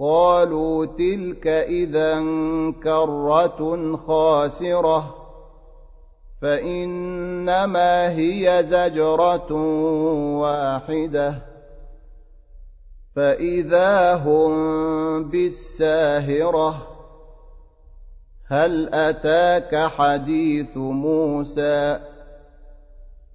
قالوا تلك إذا كرة خاسرة فإنما هي زجرة واحدة. فإذا هم بالساهرة هل أتاك حديث موسى؟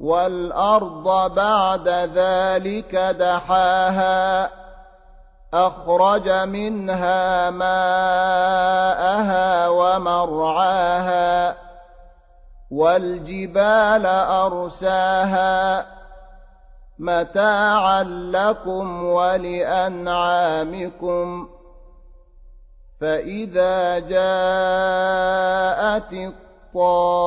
والأرض بعد ذلك دحاها أخرج منها ماءها ومرعاها والجبال أرساها. متاعا لكم ولأنعامكم. فإذا جاءت الطامة